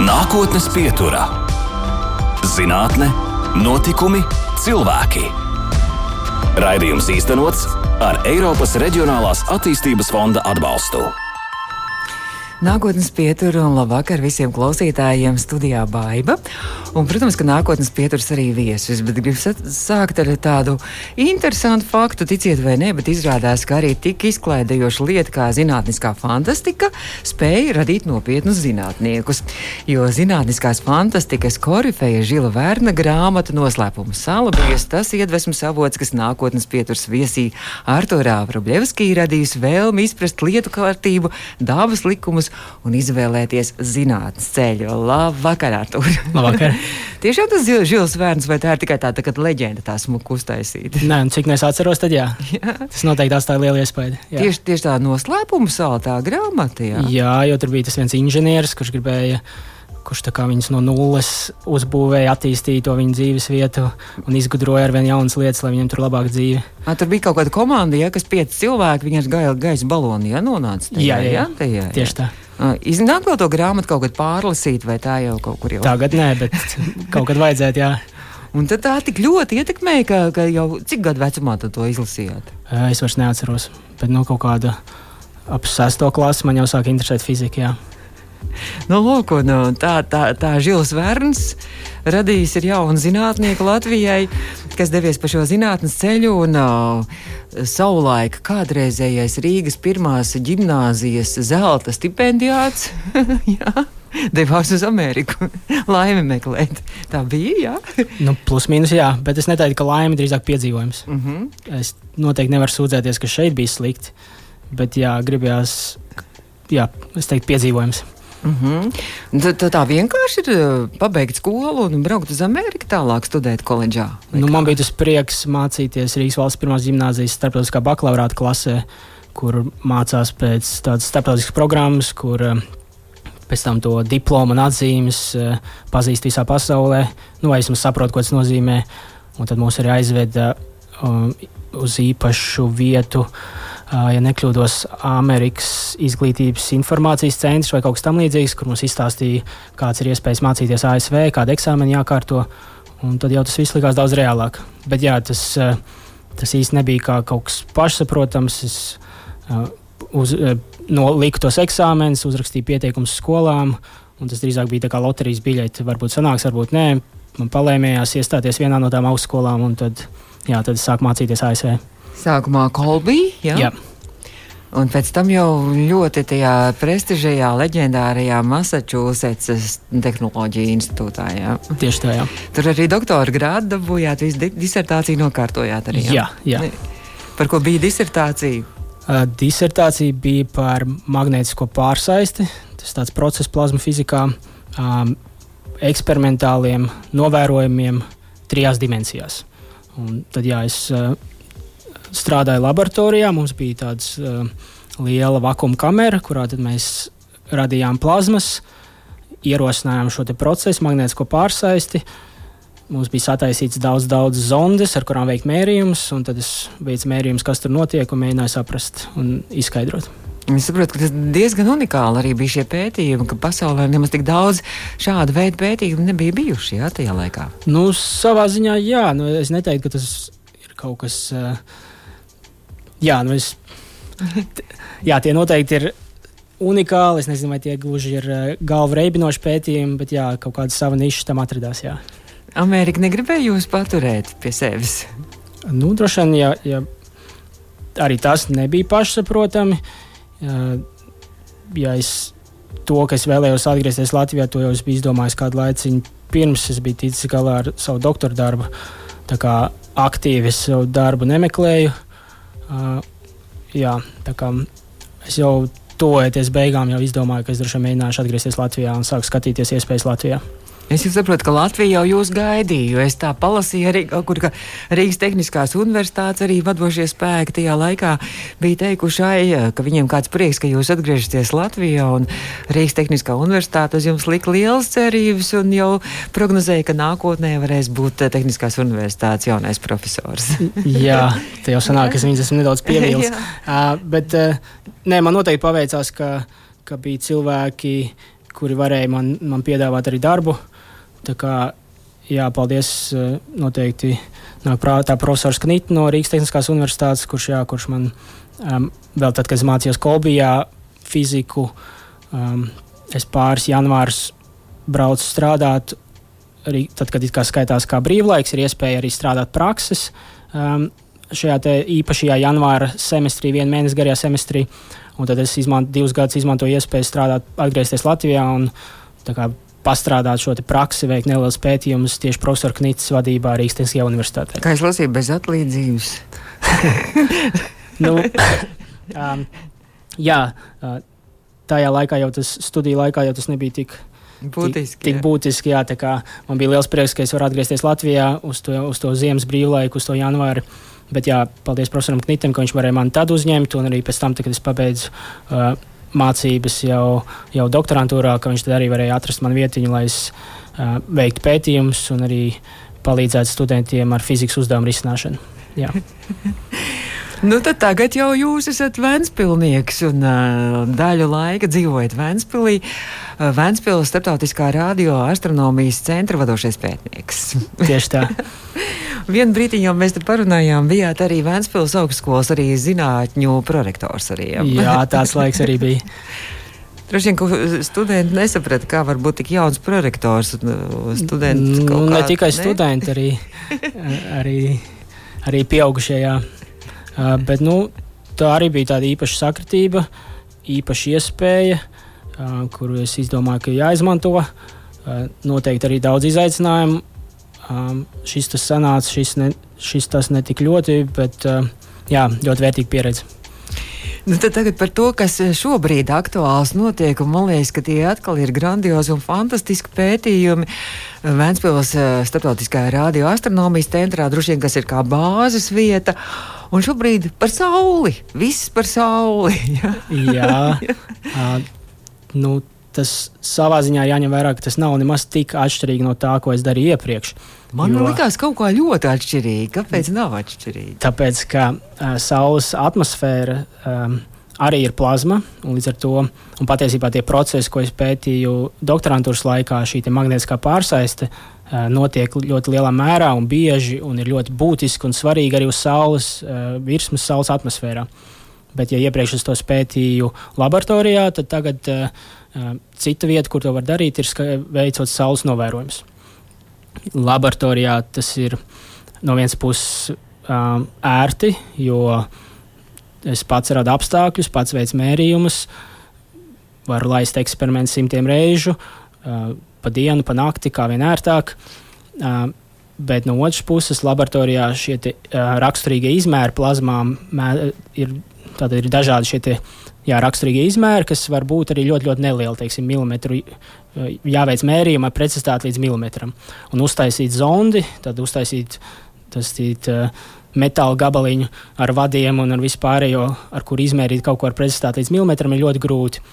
Nākotnes pieturā - zinātne, notikumi, cilvēki. Raidījums īstenots ar Eiropas Reģionālās attīstības fonda atbalstu. Nākotnes pietura un labvakar visiem klausītājiem studijā Baiva. Un, protams, ka nākotnes pieturas arī viesus, bet gribu sākt ar tādu interesantu faktu, ticiet vai nē, bet izrādās, ka arī tik izklaidējoša lieta kā zinātniskā fantastika spēja radīt nopietnus zinātniekus. Jo zinātniskās fantastikas korifeja Žila Vērna grāmata noslēpuma sala bijusi tas iedvesmas avots, kas nākotnes pieturas viesī Arturā Vrubļevskī radījusi vēlmi izprast lietu kārtību, dabas likumus un izvēlēties zinātnes ceļu. Labvakar, Artur! Labvakar! Tiešām tas ir Žils Vērns, vai tā ir tikai tā, tā kā leģenda, tā smuka uztaisīta? Nē, nu, cik es atceros, tad jā. jā. Tas noteikti atstāja lielu iespēju. Jā. Tieši, tieši tā noslēpuma saltā grāmata. Jā. jā, jo tur bija tas viens inženieris, kurš gribēja kurš viņus no nulles uzbūvēja, attīstīja to viņa dzīves vietu un izgudroja ar vien jaunas lietas, lai viņiem tur labāk dzīve. A, tur bija kaut kāda komanda, ja, kas pieci cilvēki, gāja gaisa baloni, ja nonāca tajā. Jā, jā, jā. Tajā, jā. tieši tā. Iznāk vēl to grāmatu kaut kad pārlasīt, vai tā jau kaut kur jau? Tagad nē, bet kaut kad vajadzētu, jā. Un tad tā tik ļoti ietekmēja, ka, ka jau cik gadu vecumā to izlasījāt? Es vairs neatceros, bet no kaut kāda ap sesto klasi man jau sāk interesēt fizika. Jā. Nu, lūk, un, tā, tā, tā Žils Vērns radījis ir jaunu zinātnieku Latvijai, kas devies pa šo zinātnes ceļu. Un, uh, savulaik kādreizējais Rīgas pirmās gimnāzijas zelta stipendijāts. Devās uz Ameriku, laimi meklēt. Tā bija. Jā, nu, plus mīnus, jā, bet es neteiktu, ka laime drīzāk piedzīvojums. Mm -hmm. Es noteikti nevaru sūdzēties, ka šeit bija slikti, bet jā, gribējās, jā, es teiktu, piedzīvojums. Mm -hmm. Tad tā, tā vienkārši ir uh, pabeigt skolu un braukt uz Ameriku, tālāk studēt koledžā. Nu, man bija tas prieks mācīties Rīgas valsts pirmās gimnāzijas starptautiskā bakalaurāta klasē, kur mācās pēc tādas starptautiskas programmas, kur uh, pēc tam to diplomu un atzīmes uh, pazīst visā pasaulē. Nu, vai vismaz saprotu, ko tas nozīmē. Un tad mūs arī aizveda um, uz īpašu vietu. Uh, ja nekļūdos, Amerikas izglītības informācijas centrs vai kaut kas tamlīdzīgs, kur mums izstāstīja, kāds ir iespējas mācīties ASV, kāda eksāmena jākārto. Tad jau tas viss likās daudz reālāk. Bet jā, tas, tas īsti nebija kā kaut kas pašsaprotams. Es uz, no, liku tos eksāmenus, uzrakstīju pieteikumus skolām, un tas drīzāk bija kā loterijas biļete. Varbūt sanāks, varbūt nē. Man palēmējās iestāties vienā no tām augstskolām, un tad, jā, tad es sāku mācīties ASV. Sākumā Kolbija. Ja? Jā. Un pēc tam jau ļoti tajā prestižajā, leģendārajā Massachusetts Tehnoloģija institūtā. Jā. Tieši tā, jā. Tur arī doktora grādu dabūjāt, visu disertāciju nokārtojāt arī. Jā, jā. jā. Par ko bija disertācija? Uh, disertācija bija par magnētisko pārsaisti. Tas tāds process plazma fizikā, um, eksperimentāliem novērojumiem trijās dimensijās. Un tad jā, es uh, strādāju laboratorijā. Mums bija tāda uh, liela vakuma kamera, kurā mēs radījām plazmas, ierosinājām šo procesu, magnētisko pārsaisti. Mums bija sataisīts daudz, daudz zondes, ar kurām veikt mērījumus, un tad es veicu mērījumus, kas tur notiek, un mēģināju saprast un izskaidrot. Es saprotu, ka tas diezgan unikāli arī bija šie pētījumi, ka pasaulē nemaz tik daudz šādu veidu pētījumu nebija bijuši jā, tajā laikā. Nu, savā ziņā, jā, nu, es neteiktu, ka tas ir kaut kas. Uh, Jā, nu es, jā, tie noteikti ir unikāli. Es nezinu, vai tie gluži ir uh, galvu reibinoši pētījumi, bet jā, kaut kāda sava niša tam atradās. Jā. Amerika negribēja jūs paturēt pie sevis. Nu, droši vien, ja, ja arī tas nebija pašsaprotami. Ja, ja es to, ka es vēlējos atgriezties Latvijā, to jau biju izdomājis kādu laiciņu pirms es biju ticis galā ar savu doktora darbu. Tā kā aktīvi es savu darbu nemeklēju. Uh, Uh, jā, tā kā es jau tuvojoties beigām, jau izdomāju, ka es droši vien mēģināšu atgriezties Latvijā un sāku skatīties iespējas Latvijā. Es jau saprotu, ka Latvija jau jūs gaidīja, jo es tā palasīju arī, kur ka Rīgas Tehniskās Universitātes arī vadošie spēki tajā laikā bija teikuši, ai, ka viņiem kāds prieks, ka jūs atgriežaties Latvijā, un Rīgas Tehniskā Universitāte uz jums lika lielas cerības un jau prognozēja, ka nākotnē varēs būt Tehniskās Universitātes jaunais profesors. Jā, te jau sanāk, ka es viņus esmu nedaudz pievīlis. uh, bet uh, nē, man noteikti paveicās, ka, ka bija cilvēki, kuri varēja man, man piedāvāt arī darbu. Tā kā, jā, paldies noteikti nāk prātā profesors Knits no Rīgas Tehniskās Universitātes, kurš, jā, kurš man um, vēl tad, kad es mācījos Kolbijā fiziku, um, es pāris janvārus braucu strādāt. Arī tad, kad kā skaitās kā brīvlaiks, ir iespēja arī strādāt prakses. Um, šajā īpašajā janvāra semestrī, viena mēneša garajā semestrī. Un tad es izmantoju divus gadus, izmantoju iespēju strādāt, atgriezties Latvijā un kā, pastrādāt šo praksi, veikt nelielus pētījumus tieši profesora Knītas vadībā Rīgas Tehniskajā universitātē. Kā es lasīju, bez atlīdzības? nu, um, jā, uh, tajā laikā jau tas studiju laikā jau tas nebija tik. Būtiski, tik, tik būtiski, jā, tā kā man bija liels prieks, ka es varu atgriezties Latvijā uz to, uz to ziemas brīvlaiku, uz to janvāru. Bet jā, paldies profesoram Knitam, ka viņš varēja mani tad uzņemt, un arī pēc tam, kad es pabeidzu uh, mācības jau, jau doktorantūrā, ka viņš arī varēja atrast man vietiņu, lai es uh, veiktu pētījumus un arī palīdzētu studentiem ar fizikas uzdevumu risināšanu. Nu, tad tagad jau jūs esat Vēnspilnieks un uh, daļu laika dzīvojat Vēnspilī. Uh, Vēnspils starptautiskā radioastronomijas centra vadošais pētnieks. Tieši tā. Vienu brīdiņu jau mēs te parunājām, bijāt arī Vēnspils augstskolas arī zinātņu prorektors arī. Jā, jā tāds laiks arī bija. Droši vien, ka studenti nesaprata, kā var būt tik jauns prorektors. Studenti nu, ne tikai ne? studenti, arī, arī, arī pieaugušie. Jā. Uh, bet nu, tā arī bija tāda īpaša sakritība, īpaša iespēja, uh, kuru es izdomāju, ka jāizmanto. Uh, noteikti arī daudz izaicinājumu. Um, šis tas sanāca, šis, ne, šis tas netik ļoti, bet uh, jā, ļoti vērtīga pieredze. Nu, tagad par to, kas šobrīd aktuāls notiek, un man liekas, ka tie atkal ir grandiozi un fantastiski pētījumi. Vēnspils starptautiskajā radioastronomijas centrā droši vien, kas ir kā bāzes vieta. Un šobrīd par sauli. Viss par sauli. Jā, uh, nu, tas savā ziņā jāņem vērā, ka tas nav nemaz tik atšķirīgi no tā, ko es darīju iepriekš. Man jo, likās kaut kā ļoti atšķirīgi. Kāpēc nav atšķirīgi? Tāpēc, ka uh, Saules atmosfēra um, arī ir plazma, un līdz ar to, un patiesībā tie procesi, ko es pētīju doktorantūras laikā, šī magnētiskā pārsaiste, notiek ļoti lielā mērā un bieži un ir ļoti būtiski un svarīgi arī uz Saules virsmas, Saules atmosfērā. Bet, ja iepriekš es to pētīju laboratorijā, tad tagad uh, cita vieta, kur to var darīt, ir veicot saules novērojumus. Laboratorijā tas ir no vienas puses um, ērti, jo es pats radu apstākļus, pats veicu mērījumus, varu laist eksperimentus simtiem reižu. Uh, pa dienu, pa nakti, kā vien ērtāk. Uh, bet no otras puses, laboratorijā šie te, uh, raksturīgie izmēri plazmām mē, ir, ir dažādi šie jā, raksturīgie izmēri, kas var būt arī ļoti, ļoti nelieli, teiksim, milimetru. Jāveic mērījumi ar precizitāti līdz milimetram. Un uztaisīt zondi, tad uztaisīt tas tīt, metāla gabaliņu ar vadiem un ar vispārējo, ar kur izmērīt kaut ko ar precizitāti līdz milimetram, ir ļoti grūti.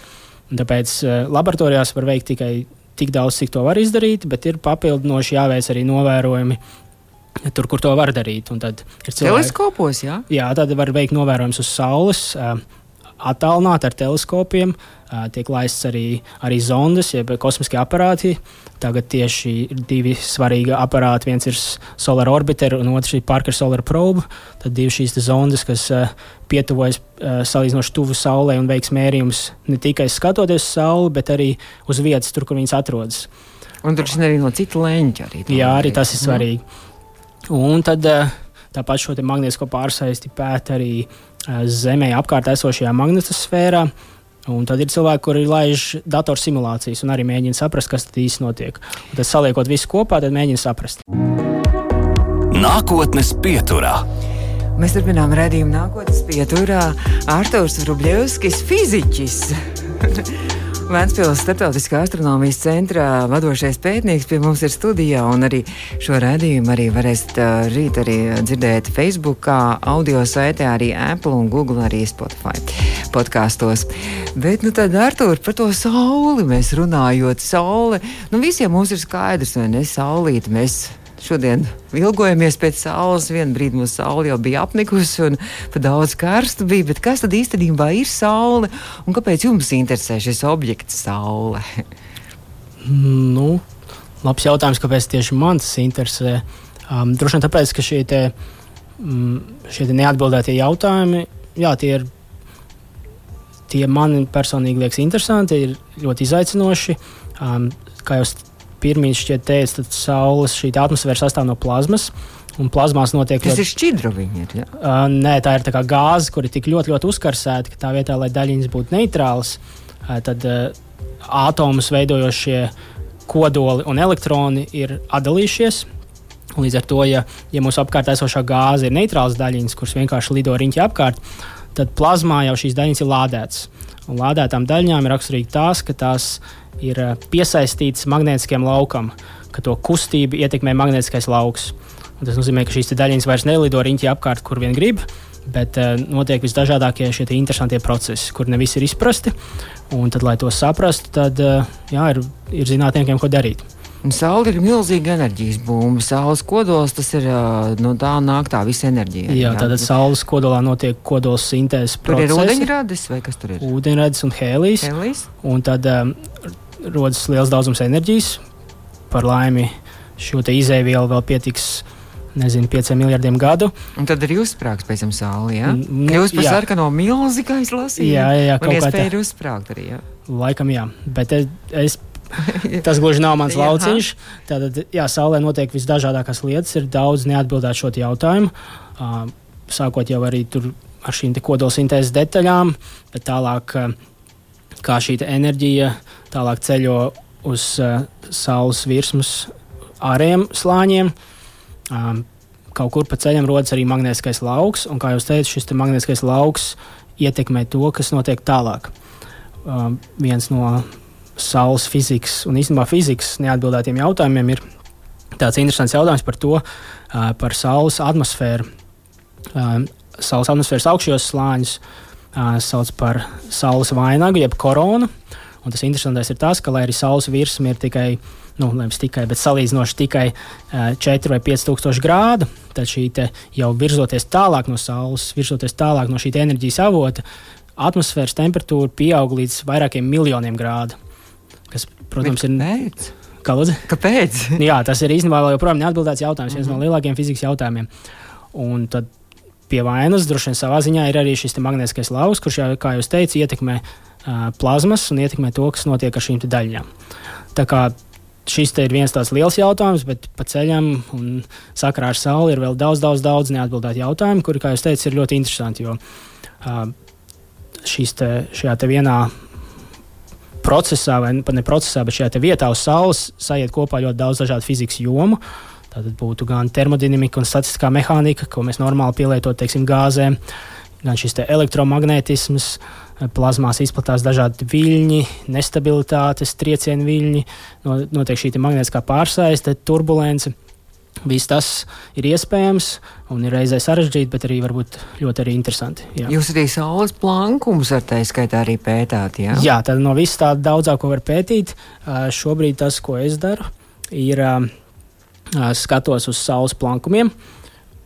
Un tāpēc laboratorijās var veikt tikai tik daudz, cik to var izdarīt, bet ir papildinoši jāveic arī novērojumi. Tur, kur to var darīt. Teleskopos, jā? Jā, tad var veikt novērojumus uz Saules, attālināt ar teleskopiem. Tiek laists arī, arī zondes, jeb kosmiskie aparāti. Tagad tieši ir divi svarīgi aparāti. Viens ir Solar Orbiter un otrs ir Parker Solar Probe. Tad divi šīs zondes, kas pietuvojas salīdzinoši tuvu Saulē un veiks mērījumus ne tikai skatoties uz Sauli, bet arī uz vietas, tur, kur viņas atrodas. Un tur arī no citu leņķa. Arī Jā, arī tas ir svarīgi. Un tad tāpat šo magnētisko pārsaisti pēta arī Zemē apkārt esošajā magnetosfērā. Un tad ir cilvēki, kuri laiž datorsimulācijas un arī mēģina saprast, kas tad īsti notiek. Un tad saliekot visu kopā, tad mēģina saprast. Nākotnes pieturā. Mēs turpinām redzējumu nākotnes pieturā. Arthurs Rubļevskis, fiziķis. Vēncpils starptautiskā astronomijas centrā vadošais pētnieks pie mums ir studijā, un arī šo redzējumu arī varēsiet rīt arī dzirdēt Facebook, audio saitē, arī Apple un Google, arī Spotify podkāstos. Bet, nu tad, Artur, par to sauli mēs runājot, saule, nu visiem mums ir skaidrs, vai ne, saulīt mēs Šodien ilgojamies pēc saules. Vienu brīdi mums saule jau bija apnikusi un pa daudz karstu bija. Bet kas tad īstenībā ir saule un kāpēc jums interesē šis objekts saule? Nu, labs jautājums, kāpēc tieši man tas interesē. Um, droši vien tāpēc, ka šie, te, um, šie te neatbildētie jautājumi, jā, tie ir. Tie man personīgi liekas interesanti, ir ļoti izaicinoši. Um, kā jau pirmie šķiet teica, tad Saules šī atmosfēra sastāv no plazmas. Un plazmās notiek. Tas ļoti... ir šķidra. Viņa. Ja? Uh, nē, tā ir tā gāze, kur ir tik ļoti, ļoti uzkarsēta, ka tā vietā, lai daļiņas būtu neitrālas, uh, tad uh, atomus veidojošie kodoli un elektroni ir atdalījušies. Līdz ar to, ja, ja mūsu apkārt esošā gāze ir neitrāls daļiņas, kuras vienkārši lido riņķi apkārt, tad plazmā jau šīs daļiņas ir lādētas. Un lādētām daļiņām ir raksturīgi tās, ka tās ir eh, piesaistītas magnētiskajam laukam, ka to kustību ietekmē magnētiskais lauks. Un tas nozīmē, ka šīs daļiņas vairs nelido riņķī apkārt, kur vien grib, bet uh, notiek visdažādākie šie interesantie procesi, kur ne visi ir izprasti. Un tad, lai to saprastu, tad uh, jā, ir, ir zinātniekiem, ko darīt. Un saule ir milzīga enerģijas bumba. Saules kodols tas ir no tā nāk tā visa enerģija. Jā, jā. tātad saules kodolā notiek kodols sintēzes process. Tur ir ūdeņradis vai kas tur ir? Ūdeņradis un hēlijs. hēlijs. Un tad um, rodas liels daudzums enerģijas. Par laimi šo izēvielu vēl pietiks nezinu, pieciem miljardiem gadu. Un tad arī uzsprāgs pēc tam saule. Ja? Kļūst par sarkano milzi, kā es lasīju. Jā, jā, jā kaut kā tā. ir uzsprāgt arī. Jā. Laikam jā, bet es, es Tas gluži nav mans lauciņš. Tātad, jā, saulē notiek visdažādākās lietas, ir daudz neatbildētu šo jautājumu. Uh, sākot jau arī ar šīm kodolsintēzes detaļām, bet tālāk, kā šī enerģija tālāk ceļo uz uh, saules virsmas ārējiem slāņiem. Um, kaut kur pa ceļam rodas arī magnētiskais lauks, un, kā jau teicu, šis magnētiskais lauks ietekmē to, kas notiek tālāk. Um, viens no saules fizikas un īstenībā fizikas neatbildētiem jautājumiem ir tāds interesants jautājums par to, par saules atmosfēru. Saules atmosfēras augšējos slāņus sauc par saules vainagu, jeb koronu. Un tas interesantais ir tas, ka, lai arī saules virsma ir tikai, nu, nevis tikai, bet salīdzinoši tikai uh, 4 vai 5 tūkstoši grādu, tad šī jau virzoties tālāk no saules, virzoties tālāk no šī enerģijas avota, atmosfēras temperatūra pieaug līdz vairākiem miljoniem grādu protams, ir. Kāpēc? Kāpēc? Jā, tas ir īstenībā joprojām neatbildēts jautājums, viens mm -hmm. no mhm. lielākajiem fizikas jautājumiem. Un tad pie vainas droši vien savā ziņā ir arī šis magnētiskais lauks, kurš, jau, kā jūs teicāt, ietekmē uh, plazmas un ietekmē to, kas notiek ar šīm daļām. Tā kā šis ir viens tāds liels jautājums, bet pa ceļam un sakarā ar Sauli ir vēl daudz, daudz, daudz neatbildētu jautājumu, kuri, kā jūs teicat, ir ļoti interesanti. Jo uh, šīs te, šajā te vienā procesā, vai pat ne procesā, bet šajā vietā uz Saules sajiet kopā ļoti daudz dažādu fizikas jomu. Tātad būtu gan termodinamika un statistiskā mehānika, ko mēs normāli pielietojam, teiksim, gāzēm, gan šis elektromagnetisms, plazmās izplatās dažādi viļņi, nestabilitātes, triecienu viļņi, notiek šī magnētiskā pārsaiste, turbulence. Viss tas ir iespējams un ir reizē sarežģīti, bet arī ļoti arī interesanti. Jā. Jūs arī saules plankumus ar tā skaitā arī pētāt, jā? Jā, tad no viss tā daudzāko var pētīt. Šobrīd tas, ko es daru, ir skatos uz saules plankumiem.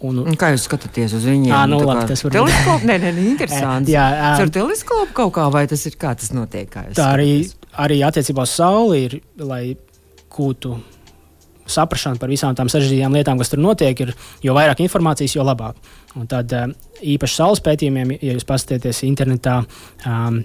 Un, un kā jūs skatāties uz viņiem? Jā, nu, labi, tas var būt teleskops. Nē, nē, nē, interesanti. jā, jā. Ar teleskopu kaut kā, vai tas ir kā tas notiek? Tā arī, arī attiecībā uz sauli ir, lai gūtu saprāšana par visām tām sarežģītajām lietām, kas tur notiek, ir jo vairāk informācijas, jo labāk. Un tad eh, īpaši saules pētījumiem, ja jūs paskatieties internetā. Um,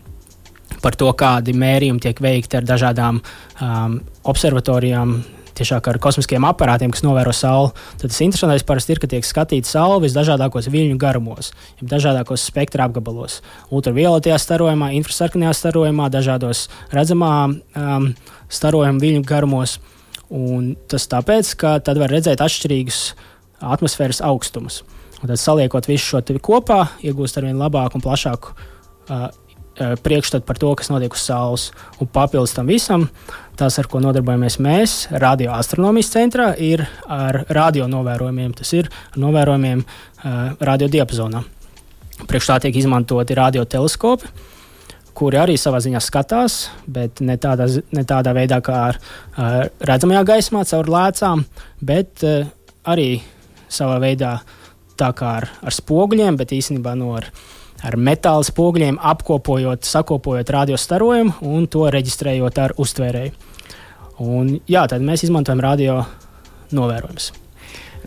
Par to, kādi mērījumi tiek veikti ar dažādām um, observatorijām, tiešāk ar kosmiskiem aparātiem, kas novēro Sauli. Tad tas interesantais parasti ir, ka tiek skatīta Saule visdažādākos viļņu garumos, dažādos spektra apgabalos, ultravioletajā starojumā, infrasarkanajā starojumā, dažādos redzamā um, starojuma viļņu garumos. Un tas tāpēc, ka tad var redzēt atšķirīgus atmosfēras augstumus. Un tad saliekot visu šo kopā, iegūst ar vien labāku un plašāku uh, priekšstatu par to, kas notiek uz Saules. Un papildus tam visam, tas, ar ko nodarbojamies mēs, radioastronomijas centrā, ir ar radionovērojumiem. Tas ir novērojumiem uh, radiodiapazonā. Priekš tā tiek izmantoti radioteleskopi kuri arī savā ziņā skatās, bet ne tādā, ne tādā veidā, kā ar, ar redzamajā gaismā, caur lēcām, bet uh, arī savā veidā tā kā ar, ar spoguļiem, bet īstenībā no ar, ar metāla spoguļiem apkopojot, sakopojot radiostarojumu un to reģistrējot ar uztvērēju. Un, jā, tad mēs izmantojam radio novērojumus.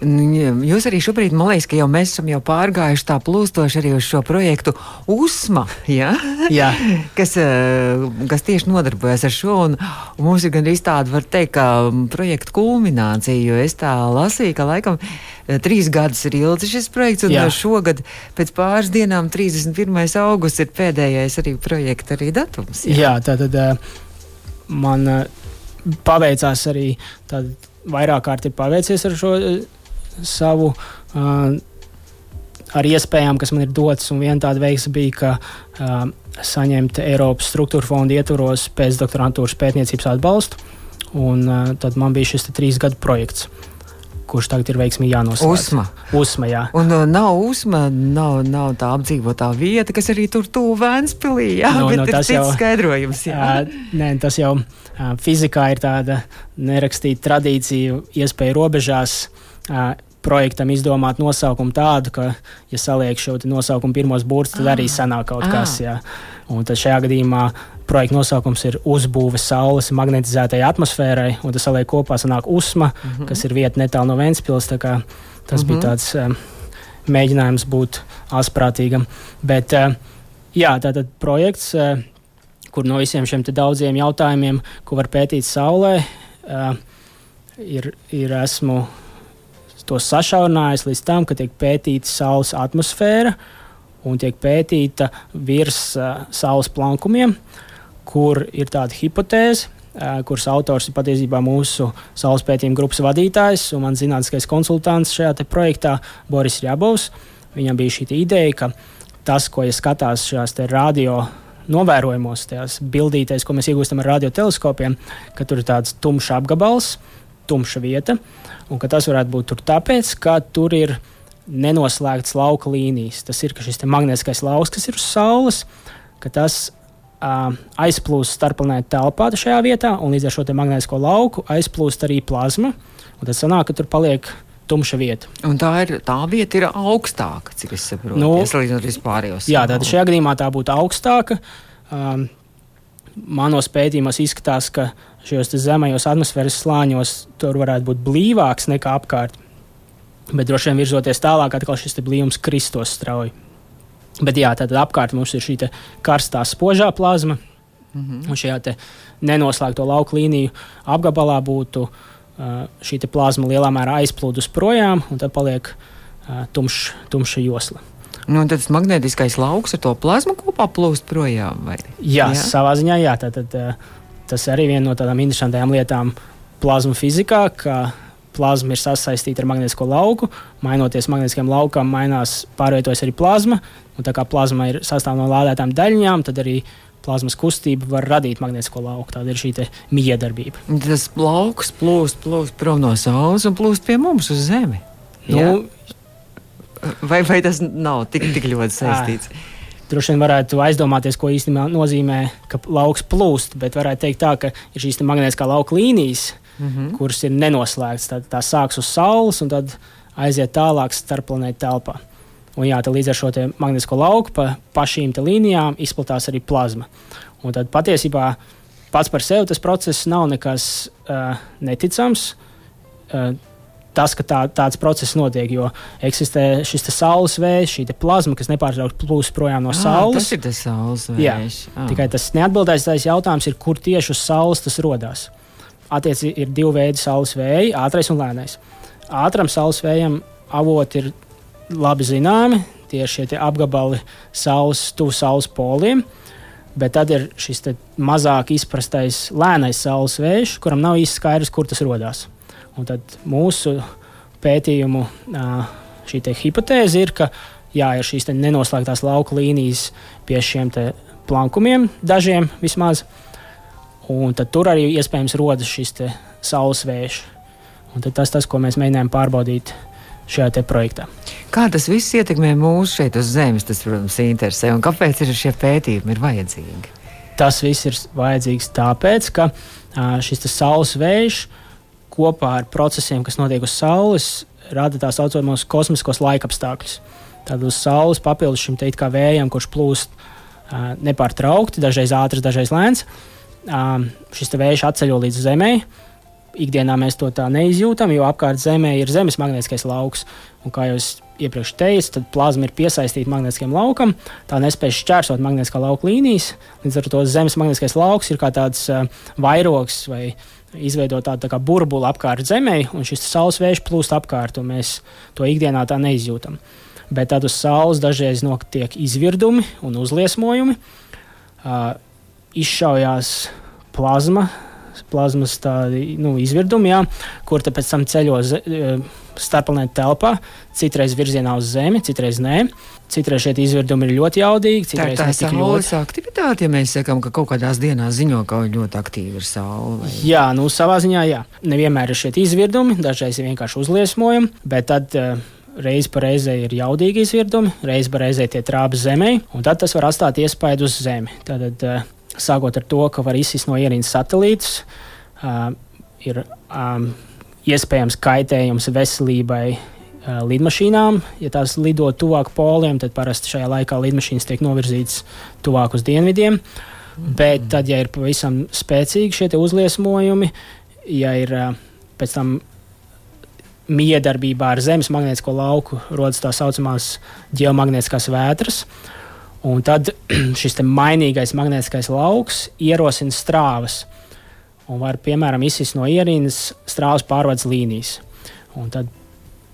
Jūs arī šobrīd, man liekas, ka jau mēs esam jau pārgājuši tā plūstoši arī uz šo projektu USMA, ja? Jā. kas, eh, kas tieši nodarbojas ar šo. Un, un mums ir gan arī tāda, var teikt, ka projekta kulminācija, jo es tā lasīju, ka laikam eh, trīs gadus ir ilgs šis projekts, un Jā. šogad pēc pāris dienām, 31. augusts, ir pēdējais arī projekta arī datums. Jā, Jā tā tad eh, man paveicās arī tāda vairāk kārt ir paveicies ar šo savu. Uh, ar iespējām, kas man ir dotas. Viena tāda veiksme bija, ka uh, saņemt Eiropas struktūra fonda ietvaros pēcdoktorantūras pētniecības atbalstu. Un, uh, tad man bija šis trīs gadu projekts. Kurš tagad ir veiksmīgi jānosaka? Usma. Usma jā. Un uh, nav uzma, nav, nav tā apdzīvotā vieta, kas arī tur tuvu Vēnspilī. Jā, no, no, tas jau ir skaidrojums. Jā. Uh, nē, tas jau uh, fizikā ir tāda nerakstīta tradīcija, iespēja robežās. Uh, projektam izdomāt nosaukumu tādu, ka, ja saliek šo nosaukumu pirmos burtus, tad arī ah. sanāk kaut ah. kas. Jā. Un tad šajā gadījumā projekta nosaukums ir uzbūve Saules magnetizētajai atmosfērai, un tas saliek kopā sanāk USMA, mm -hmm. kas ir vieta netālu no Ventspils. Tas mm -hmm. bija mhm. tāds um, mēģinājums būt asprātīgam. Bet, uh, jā, tātad projekts, uh, kur no visiem šiem daudziem jautājumiem, ko var pētīt Saulē, uh, ir, ir esmu to sašaurinājis līdz tam, ka tiek pētīta Saules atmosfēra un tiek pētīta virs uh, Saules plankumiem, kur ir tāda hipotēze, uh, kuras autors ir patiesībā mūsu Saules pētījuma grupas vadītājs un mans zinātniskais konsultants šajā projektā Boris Jabovs. Viņam bija šī ideja, ka tas, ko ja skatās šajās radio novērojumos, tajās bildītēs, ko mēs iegūstam ar radioteleskopiem, ka tur ir tāds tumšs apgabals, tumša vieta, un ka tas varētu būt tur tāpēc, ka tur ir nenoslēgts lauka līnijas. Tas ir šis magnētiskais lauks, kas ir uz Saules, ka tas uh, aizplūst starpplanētu telpā šajā vietā, un līdz ar šo magnētisko lauku aizplūst arī plazma. Tad sanāk, ka tur paliek tumša vieta. Un tā, ir, tā vieta ir augstāka, cik es saprotu. Nu, salīdzinot vispārējos. Jā, tad šajā gadījumā tā būtu augstāka. Um, manos pētījumos izskatās, ka šajos zemajos atmosfēras slāņos tur varētu būt blīvāks nekā apkārt. Bet droši vien virzoties tālāk, atkal šis blīvums kristos strauji. Bet jā, tad apkārt mums ir šī karstā spožā plazma. Mm -hmm. Un šajā nenoslēgto lauku līniju apgabalā būtu uh, šī plazma lielā mērā aizplūdus projām, un tad paliek uh, tumš, tumša josla. Nu, tad tas magnētiskais lauks ar to plazmu kopā plūst projām. Vai? Jā, jā, savā ziņā jā. Tad, tad, uh, Tas arī viena no tādām interesantām lietām plazmu fizikā, ka plazma ir sasaistīta ar magnētisko lauku. Mainoties magnētiskajam laukam, mainās, pārvietojas arī plazma. Un tā kā plazma ir sastāvdaļa no lādētām daļiņām, tad arī plazmas kustība var radīt magnētisko lauku. Tāda ir šī miedarbība. Tas lauks plūst, plūst prom no Saules un plūst pie mums uz Zemi. Nu, vai, vai tas nav tik, tik ļoti saistīts? À. Droši vien varētu aizdomāties, ko īstenībā nozīmē, ka lauks plūst, bet varētu teikt tā, ka ir šīs magnētiskā lauka līnijas, mm -hmm. kuras ir nenoslēgtas. Tad tā sāks uz Saules un tad aiziet tālāk starp planētu telpā. Un jā, līdz ar šo magnētisko lauku pa, pa šīm līnijām izplatās arī plazma. Un tad patiesībā pats par sevi tas process nav nekas uh, neticams. Uh, tas, ka tā, tāds process notiek, jo eksistē šis saules vējš, šī plazma, kas nepārtraukti plūst projām no saules. Tas ir tas saules vējš. Jā, oh. tikai tas neatbildētais jautājums ir, kur tieši uz saules tas radās. Attiecīgi ir divi veidi saules vēji, ātrais un lēnais. Ātram saules vējam avoti ir labi zināmi, tie ir šie apgabali saules, tuvu saules poliem. Bet tad ir šis mazāk izprastais lēnais saules vējš, kuram nav īsti skaidrs, kur tas radās. Un tad mūsu pētījumu šī hipotēze ir, ka jā, ir šīs nenoslēgtās lauka līnijas pie šiem plankumiem, dažiem vismaz. Un tad tur arī iespējams rodas šis saules vējš. Un tas tas, ko mēs mēģinājām pārbaudīt šajā projektā. Kā tas viss ietekmē mūsu šeit uz Zemes, tas, protams, interesē. Un kāpēc ir šie pētījumi ir vajadzīgi? Tas viss ir vajadzīgs tāpēc, ka šis saules vējš uh, kopā ar procesiem, kas notiek uz Saules, rada tā saucamos kosmiskos laikapstākļus. Tad uz Saules papildus šim vējam, kurš plūst uh, nepārtraukti, dažreiz ātrs, dažreiz lēns, um, šis vējš atceļo līdz zemei. Ikdienā mēs to tā neizjūtam, jo apkārt zemē ir zemes magnētiskais lauks. Un, kā jau es iepriekš teicu, tad plazma ir piesaistīta magnētiskajam laukam. Tā nespēj šķērsot magnētiskā lauka līnijas. Līdz ar to zemes magnētiskais lauks ir kā tāds uh, vairogs vai izveidot tādu tā burbuli apkārt zemē, un šis saules vējš plūst apkārt, un mēs to ikdienā tā neizjūtam. Bet tad uz saules dažreiz notiek izvirdumi un uzliesmojumi. Uh, izšaujās plazma, plazmas tādi, nu, izvirdumi, jā, kur pēc tam ceļo starpplanētu telpā, citreiz virzienā uz Zemi, citreiz nē. Citreiz šie izvirdumi ir ļoti jaudīgi. Tā ir tā saules ļoti... aktivitāte, ja mēs sakām, ka kaut kādās dienās ziņo, ka ļoti aktīva ir saule. Vai... Jā, nu savā ziņā jā. Nevienmēr ir šie izvirdumi, dažreiz ir vienkārši uzliesmojumi, bet tad. Uh, Reiz pa reizē ir jaudīgi izvirdumi, reiz pa reizē tie trāpa zemē, un tad tas var atstāt iespaidu uz zemi. Tad, uh, sākot ar to, ka var izsist no ierīnas satelītus, uh, ir um, iespējams kaitējums veselībai lidmašīnām. Ja tās lido tuvāk poliem, tad parasti šajā laikā lidmašīnas tiek novirzītas tuvāk uz dienvidiem. Mm. Bet tad, ja ir pavisam spēcīgi šie uzliesmojumi, ja ir pēc tam miedarbībā ar Zemes magnētisko lauku, rodas tā saucamās geomagnētiskās vētras. Un tad šis mainīgais magnētiskais lauks ierosina strāvas un var, piemēram, izsist no ierīnas strāvas pārvades līnijas. Un tad,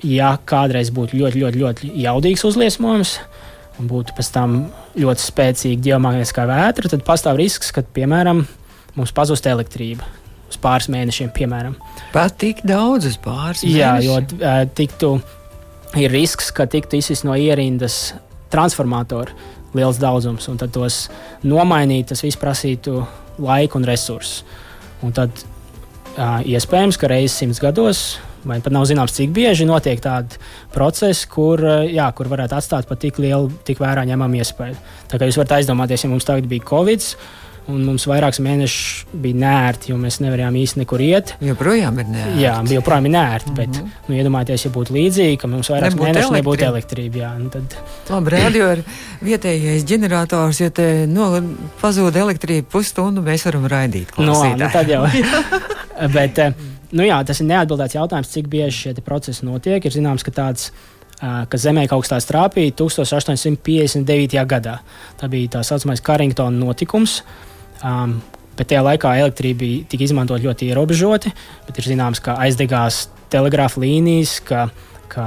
ja kādreiz būtu ļoti, ļoti, ļoti jaudīgs uzliesmojums, un būtu pēc tam ļoti spēcīga geomagnētiskā vētra, tad pastāv risks, ka, piemēram, mums pazust elektrība uz pāris mēnešiem, piemēram. Pat tik daudz uz pāris mēnešiem? Jā, jo tiktu, ir risks, ka tiktu izsist no ierindas transformatoru liels daudzums, un tad tos nomainīt, tas viss prasītu laiku un resursus. Un tad iespējams, ka reizes simts gados, vai pat nav zināms, cik bieži notiek tādi procesi, kur, uh, jā, kur varētu atstāt pat tik lielu, tik vērā ņemamu iespēju. Tā kā jūs varat aizdomāties, ja mums tagad bija Covid un mums vairākus mēnešus bija nērti, jo mēs nevarējām īsti nekur iet. Joprojām ir nērti. Jā, joprojām ir nērti, bet, mm -hmm. nu, iedomājieties, ja būtu līdzīgi, ka mums vairākus mēnešus nebūtu elektrība. Jā, nu tad... Labi, radio ir vietējais ģenerators, ja te no, pazūd elektrība pusstundu, mēs varam raidīt. No, nu, nu, tad jau. bet, eh, nu jā, tas ir neatbildēts jautājums, cik bieži šie procesi notiek. Ir zināms, ka tāds ka Zemē kaut kas tāds trāpīja 1859. gadā. Tā bija tā saucamais Carringtona notikums. Um, bet tajā laikā elektrība tika izmantota ļoti ierobežoti. Ir zināms, ka aizdegās telegrāfa līnijas, ka, ka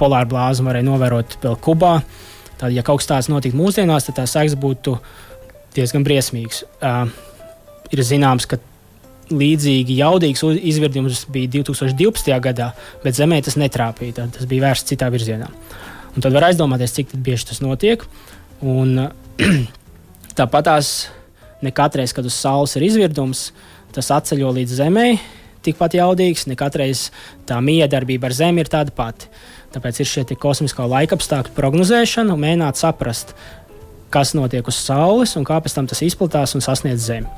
polāra blāzma varēja novērot vēl Kubā. Tad, ja kaut kas tāds notiktu mūsdienās, tad tā seks būtu diezgan briesmīgs. Uh, ir zināms, ka līdzīgi jaudīgs izvirdījums bija 2012. gadā, bet Zemē tas netrāpīja. Tas bija vērsts citā virzienā. Un tad var aizdomāties, cik bieži tas notiek. Un, tāpat tās Ne katreiz, kad uz Saules ir izvirdums, tas atceļo līdz Zemei tikpat jaudīgs, ne katreiz tā miedarbība ar Zemi ir tāda pati. Tāpēc ir šie kosmiskā laika apstākļu prognozēšana un mēģināt saprast, kas notiek uz Saules un kāpēc tam tas izplatās un sasniedz Zemi.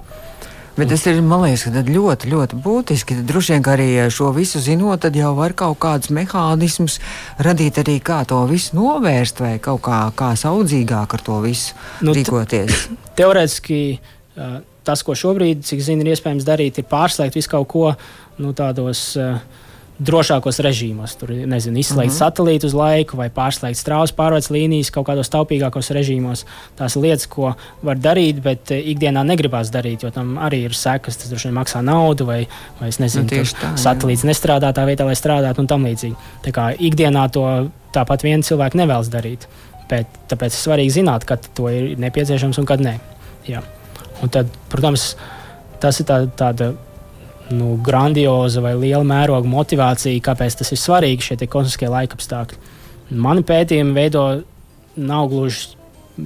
Bet tas ir, man liekas, ļoti, ļoti būtiski. Tad droši vien, ka arī šo visu zinot, tad jau var kaut kādus mehānismus radīt arī, kā to visu novērst vai kaut kā, kā saudzīgāk ar to visu nu, rīkoties. Teorētiski tas, ko šobrīd, cik zinu, ir iespējams darīt, ir pārslēgt visu kaut ko nu, tādos. Uh, drošākos režīmos. Tur nezinu, izslēgt mhm. -huh. satelītu uz laiku vai pārslēgt strāvas pārvades līnijas kaut kādos taupīgākos režīmos. Tās lietas, ko var darīt, bet ikdienā negribās darīt, jo tam arī ir sekas. Tas droši vien maksā naudu, vai, vai es nezinu, nu, tā, satelīts jā. nestrādā tā vietā, lai strādātu un tam līdzīgi. Tā kā ikdienā to tāpat viens cilvēks nevēlas darīt. Bet, tāpēc ir svarīgi zināt, kad to ir nepieciešams un kad nē. Jā. Un tad, protams, tas ir tā, tāda nu, grandioza vai liela mēroga motivācija, kāpēc tas ir svarīgi, šie kosmiskie laikapstākļi. Mani pētījumi veido nav gluži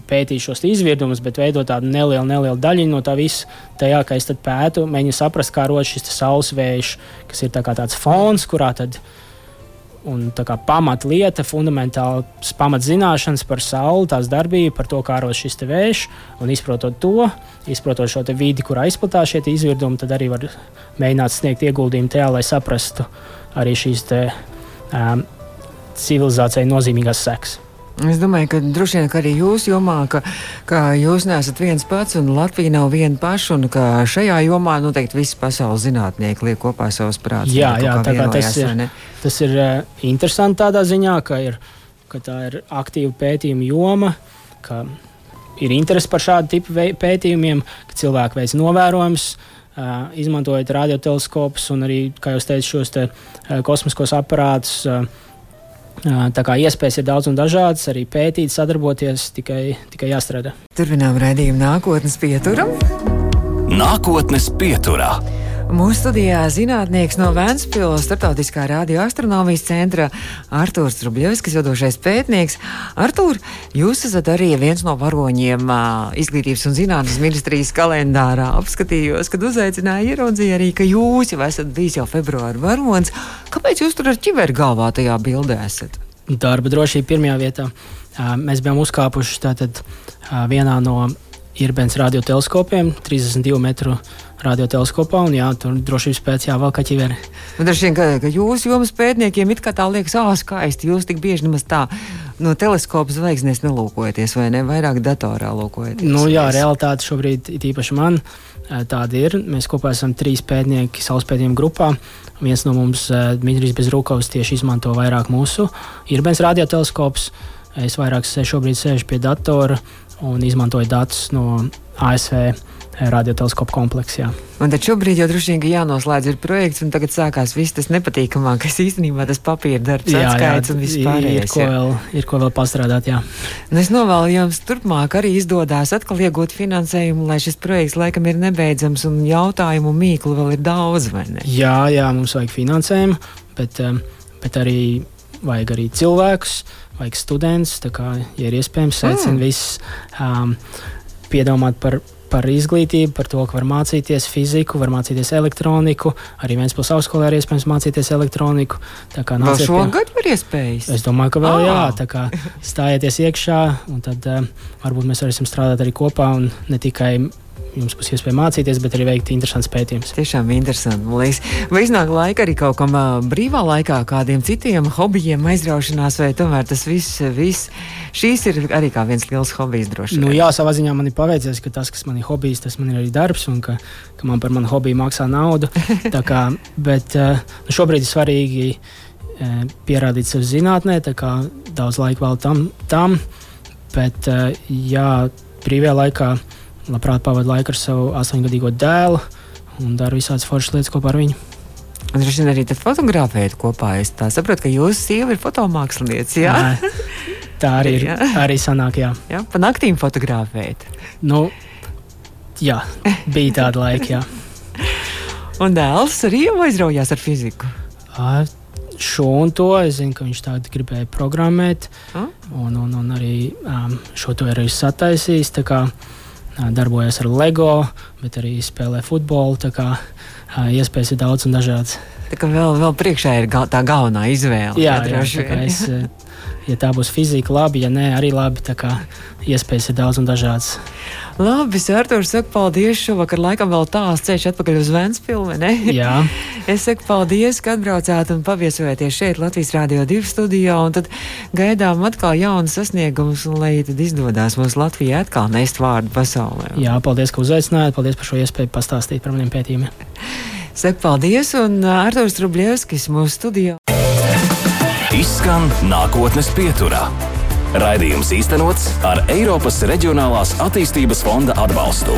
pētīt šos izvirdumus, bet veidot tādu nelielu, nelielu daļu no tā visa. Tajā, ka es pētu, mēģinu saprast, kā rodas šis saules vējš, kas ir tā tāds fons, kurā tad ir un pamatlieta, fundamentāls pamatzināšanas par sauli, tās darbību, par to, kā rodas šis vējš. Un izprotot to, izprotot šo vidi, kurā izplatās šie izvirdumi, tad arī var mēģināt sniegt ieguldījumu tajā, lai saprastu arī šīs te, um, civilizācijai nozīmīgās sekas. Es domāju, ka droši vien ka arī jūs jomā, ka, ka jūs neesat viens pats un Latvija nav viena paša, un ka šajā jomā noteikti visi pasaules zinātnieki liek kopā savus prātus. Jā, jā tā kā tas ir, tas ir uh, interesanti tādā ziņā, ka, ir, ka tā ir aktīva pētījuma joma, ka ir interese par šādu tipu pētījumiem, ka cilvēki veic novērojumus. Uh, izmantojot radioteleskopus un arī, kā jau teicu, šos te, uh, kosmiskos aparātus. Uh, Tā kā iespējas ir daudz un dažādas, arī pētīt, sadarboties, tikai, tikai jāstrādā. Turpinām redzējumu nākotnes pieturam. Nākotnes pieturā. Mūsu studijā zinātnieks no Vēncpils starptautiskā radioastronomijas centra Artūrs Trubļevskis, vadošais pētnieks. Artūr, jūs esat arī viens no varoņiem izglītības un zinātnes ministrijas kalendārā. Apskatījos, kad uzaicināja ieraudzīja arī, ka jūs jau esat bijis jau februāra varonis. Kāpēc jūs tur ar ķiveru galvā tajā bildē esat? Darba drošība pirmajā vietā. Mēs bijām uzkāpuši tātad vienā no Irbens radioteleskopiem, 32 metru radioteleskopā, un jā, tur drošības pēc jāvelk ķiveri. Droši vien, ka, ka jūsu jomas pētniekiem it kā tā liekas, ah, skaisti, jūs tik bieži nemaz tā no teleskopa zvaigznēs nelūkojaties, vai ne, vairāk datorā lūkojaties. Nu jā, realitāte šobrīd, īpaši man, tāda ir. Mēs kopā esam trīs pētnieki saules pētījumu grupā. Viens no mums, Dmitrijs Bezrukovs, tieši izmanto vairāk mūsu Irbens radioteleskopus. Es vairāk šobrīd sēžu pie datora un izmantoju datus no ASV radioteleskopu kompleksā. Un tad šobrīd jau droši vien jānoslēdz ir projekts, un tagad sākās viss tas nepatīkamākais īstenībā tas papīra darbs, jā, atskaits un vispārējais. Ir, ko vēl, ir ko vēl pastrādāt, jā. Un es novēlu jums turpmāk arī izdodās atkal iegūt finansējumu, lai šis projekts laikam ir nebeidzams un jautājumu mīklu vēl ir daudz, vai ne? Jā, jā, mums vajag finansējumu, bet, um, bet arī vajag arī cilvēkus, vajag studentus, tā kā, ja ir iespējams, aicinu mm. visus um, piedomāt par par izglītību, par to, ka var mācīties fiziku, var mācīties elektroniku. Arī Vēncpils augstskolā ir iespējams mācīties elektroniku. Tā kā vēl šogad var iespējas. Es domāju, ka vēl oh. jā, tā kā stājieties iekšā, un tad uh, varbūt mēs varēsim strādāt arī kopā un ne tikai jums būs iespēja mācīties, bet arī veikt interesantus pētījumus. Tiešām interesanti. Liekas. Vai iznāk laika arī kaut kam brīvā laikā, kādiem citiem hobijiem, aizraušanās, vai tomēr tas viss, viss šīs ir arī kā viens liels hobijs droši vien? Nu, jā, savā ziņā man ir paveicies, ka tas, kas man ir hobijs, tas man ir arī darbs, un ka, ka man par manu hobiju maksā naudu. kā, bet nu, šobrīd ir svarīgi pierādīt sev zinātnē, tā kā daudz laika vēl tam, tam bet jā, brīvajā laikā labprāt pavadu laiku ar savu astoņgadīgo dēlu un daru visādas foršas lietas kopā ar viņu. Un droši vien arī fotografējat kopā. Es saprotu, ka jūsu sieva ir fotomākslinieca. Jā? Jā, tā arī ir. Jā. Arī sanāk, jā. jā pa naktīm fotografēt. Nu, jā, bija tāda laika, jā. un dēls arī aizraujās ar fiziku. À, šo un to. Es zinu, ka viņš tādu gribēja programmēt, ah? un, un, un arī um, šo to ir arī sataisījis darbojas ar LEGO, bet arī spēlē futbolu. Tā kā iespējas ir daudz un dažādas. Tā kā vēl, vēl priekšā ir gal, tā galvenā izvēle. Jā, jā, jā es, ja tā būs fizika, labi, ja nē, arī labi. Tā kā iespējas ir daudz un dažādas. Labi, Artur, saku paldies. Šovakar laikam vēl tāls ceļš atpakaļ uz Ventspilsnu, ne? Jā. es saku paldies, ka atbraucāt un paviesojaties šeit Latvijas Rādio 2 studijā. Un tad gaidām atkal jaunas sasniegumus, un lai tad izdodas mums Latvijai atkal nest vārdu pasaulē. Jā, paldies, ka uzaicinājāt. Paldies par šo iespēju pastāstīt par maniem pētījumiem. Saku paldies, un Arturs Trubļevskis mūsu studijā. Izskan nākotnes pieturā. Raidījums īstenots ar Eiropas Reģionālās attīstības fonda atbalstu.